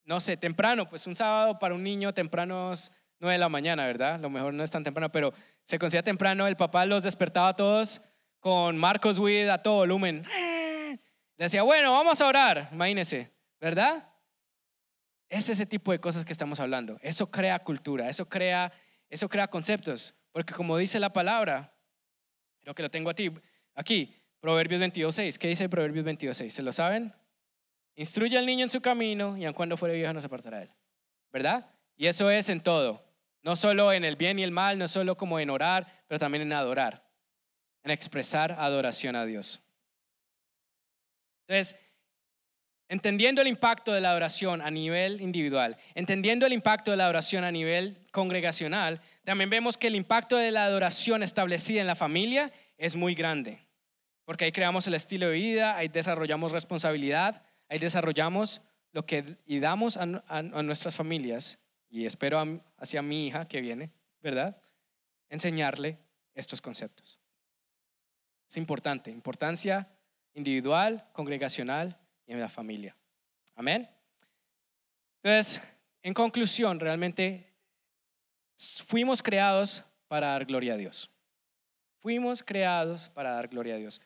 no sé, temprano, pues un sábado para un niño temprano es 9 de la mañana, ¿verdad? Lo mejor no es tan temprano, pero se considera temprano, el papá los despertaba a todos con Marcos Witt a todo volumen. Le decía, bueno, vamos a orar, imagínense, ¿verdad? Es ese tipo de cosas que estamos hablando. Eso crea cultura, eso crea, eso crea conceptos. Porque como dice la palabra, creo que lo tengo a ti, aquí, Proverbios 22.6. ¿Qué dice Proverbios 22.6? ¿Se lo saben? Instruye al niño en su camino y aun cuando fuere viejo no se apartará de él. ¿Verdad? Y eso es en todo. No solo en el bien y el mal, no solo como en orar, pero también en adorar, en expresar adoración a Dios. Entonces, entendiendo el impacto de la adoración a nivel individual, entendiendo el impacto de la adoración a nivel congregacional, también vemos que el impacto de la adoración establecida en la familia es muy grande, porque ahí creamos el estilo de vida, ahí desarrollamos responsabilidad, Ahí desarrollamos lo que y damos a, nuestras familias, y espero hacia mi hija que viene, ¿verdad? Enseñarle estos conceptos. Es importante, importancia individual, congregacional y en la familia. Amén. Entonces, en conclusión, realmente fuimos creados para dar gloria a Dios. Fuimos creados para dar gloria a Dios.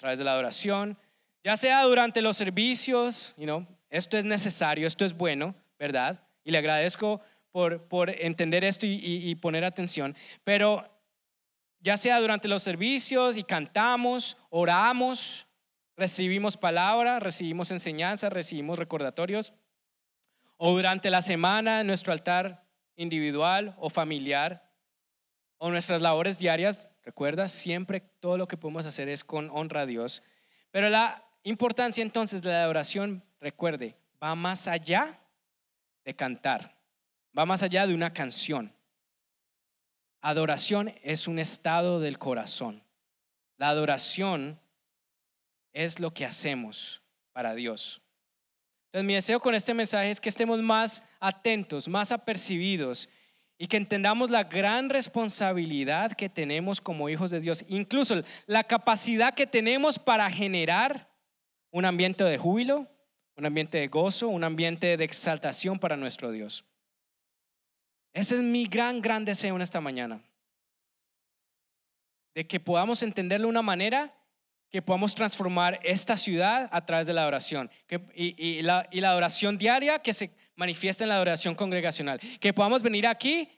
Través de la adoración, ya sea durante los servicios, you esto es necesario, esto es bueno, ¿verdad? Y le agradezco por, por entender esto y, y poner atención, pero ya sea durante los servicios y cantamos, oramos, recibimos palabra, recibimos enseñanza, recibimos recordatorios, o durante la semana en nuestro altar individual o familiar, o nuestras labores diarias, recuerda, siempre todo lo que podemos hacer es con honra a Dios. Pero la importancia entonces de la adoración, recuerde, va más allá de cantar, va más allá de una canción. Adoración es un estado del corazón. La adoración es lo que hacemos para Dios. Entonces mi deseo con este mensaje es que estemos más atentos, más apercibidos y que entendamos la gran responsabilidad que tenemos como hijos de Dios, incluso la capacidad que tenemos para generar un ambiente de júbilo, un ambiente de gozo, un ambiente de exaltación para nuestro Dios. Ese es mi gran, gran deseo en esta mañana. De que podamos entenderlo de una manera que podamos transformar esta ciudad a través de la adoración y, la, y la adoración diaria que se manifiesta en la adoración congregacional. Que podamos venir aquí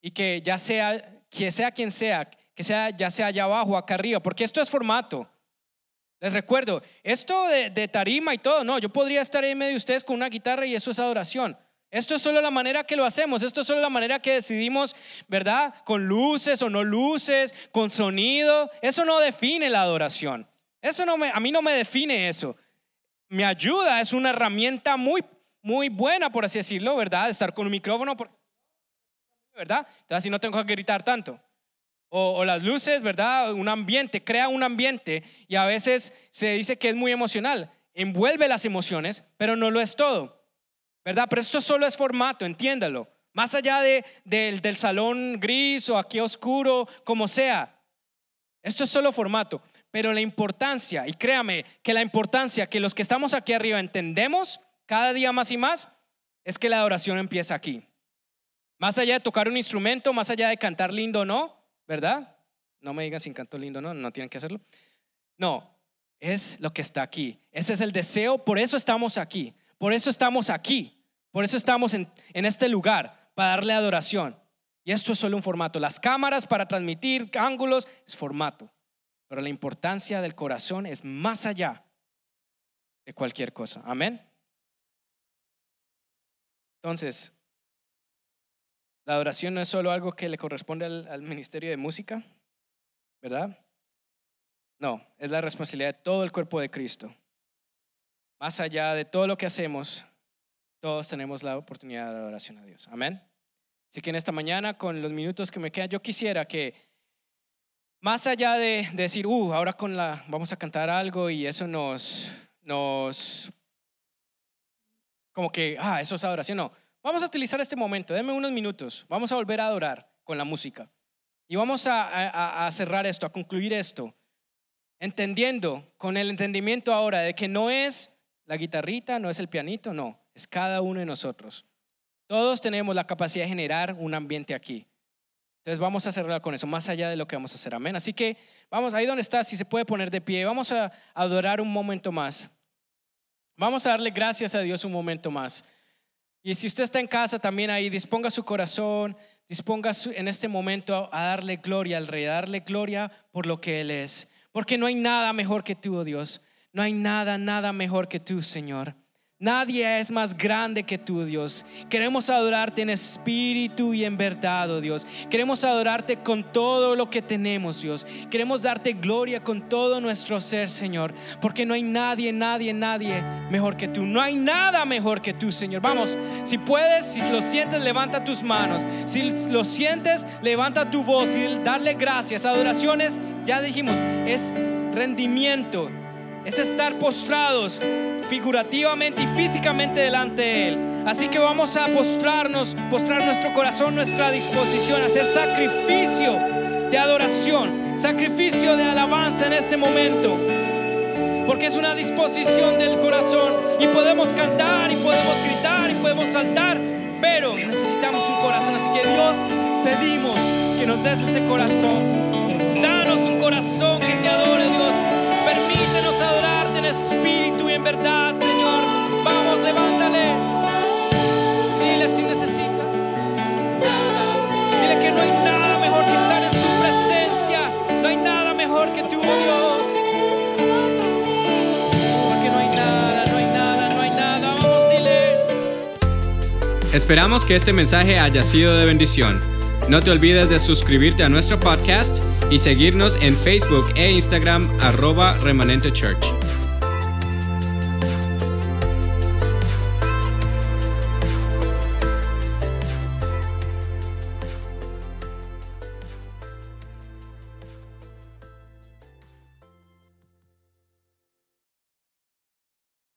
y que ya sea, que sea quien sea, que sea ya sea allá abajo, acá arriba, porque esto es formato. Les recuerdo, esto de, tarima y todo, no, yo podría estar en medio de ustedes con una guitarra y eso es adoración. Esto es solo la manera que lo hacemos, esto es solo la manera que decidimos, ¿verdad? Con luces o no luces, con sonido. Eso no define la adoración. Eso no me, a mí no me define eso. Me ayuda, es una herramienta muy, muy buena, por así decirlo, ¿verdad? Estar con un micrófono, ¿verdad? Entonces así no tengo que gritar tanto. O, las luces, ¿verdad? Un ambiente, crea un ambiente y a veces se dice que es muy emocional. Envuelve las emociones, pero no lo es todo, ¿verdad? Pero esto solo es formato, entiéndalo. Más allá de, del salón gris o aquí oscuro, como sea. Esto es solo formato. Pero la importancia, y créame que la importancia que los que estamos aquí arriba entendemos cada día más y más, es que la adoración empieza aquí. Más allá de tocar un instrumento, más allá de cantar lindo o no, ¿verdad? No me digan si canto lindo o no, no tienen que hacerlo. No, es lo que está aquí. Ese es el deseo, por eso estamos aquí. Por eso estamos aquí. Por eso estamos en, en este lugar, para darle adoración. Y esto es solo un formato. Las cámaras para transmitir ángulos es formato. Pero la importancia del corazón es más allá de cualquier cosa. Amén. Entonces, la adoración no es solo algo que le corresponde al, ministerio de música, ¿verdad? No, es la responsabilidad de todo el cuerpo de Cristo. Más allá de todo lo que hacemos, todos tenemos la oportunidad de adoración a Dios. Amén. Así que en esta mañana, con los minutos que me quedan, yo quisiera que, más allá de, decir, uh, ahora con la, vamos a cantar algo y eso nos, nos, como que, ah, eso es adoración, no. Vamos a utilizar este momento, denme unos minutos, vamos a volver a adorar con la música. Y vamos a, a cerrar esto, a concluir esto, entendiendo con el entendimiento ahora de que no es la guitarrita, no es el pianito, no, es cada uno de nosotros. Todos tenemos la capacidad de generar un ambiente aquí. Entonces vamos a cerrar con eso, más allá de lo que vamos a hacer. Amén. Así que vamos, ahí donde está, si se puede poner de pie, vamos a adorar un momento más. Vamos a darle gracias a Dios un momento más. Y si usted está en casa también ahí, disponga su corazón, disponga en este momento a darle gloria al Rey, a darle gloria por lo que Él es. Porque no hay nada mejor que tú, oh Dios. No hay nada, nada mejor que tú, Señor. Nadie es más grande que tú, Dios. Queremos adorarte en espíritu y en verdad, oh Dios. Queremos adorarte con todo lo que tenemos, Dios. Queremos darte gloria con todo nuestro ser, Señor. Porque no hay nadie, nadie, nadie mejor que tú. No hay nada mejor que tú, Señor. Vamos, si puedes, si lo sientes, levanta tus manos. Si lo sientes, levanta tu voz y darle gracias. Adoraciones, ya dijimos, es rendimiento es estar postrados figurativamente y físicamente delante de Él. Así que vamos a postrarnos, postrar nuestro corazón, nuestra disposición, hacer sacrificio de adoración, sacrificio de alabanza en este momento. Porque es una disposición del corazón y podemos cantar y podemos gritar y podemos saltar, pero necesitamos un corazón. Así que Dios, pedimos que nos des ese corazón. Danos un corazón que te adore, Dios espíritu y en verdad, Señor. Vamos, levántale. Dile si necesitas Dile que no hay nada mejor que estar en su presencia. No hay nada mejor que tu Dios. Porque no hay nada, no hay nada, no hay nada. Vamos, dile. Esperamos que este mensaje haya sido de bendición. No te olvides de suscribirte a nuestro podcast y seguirnos en Facebook e Instagram arroba remanente.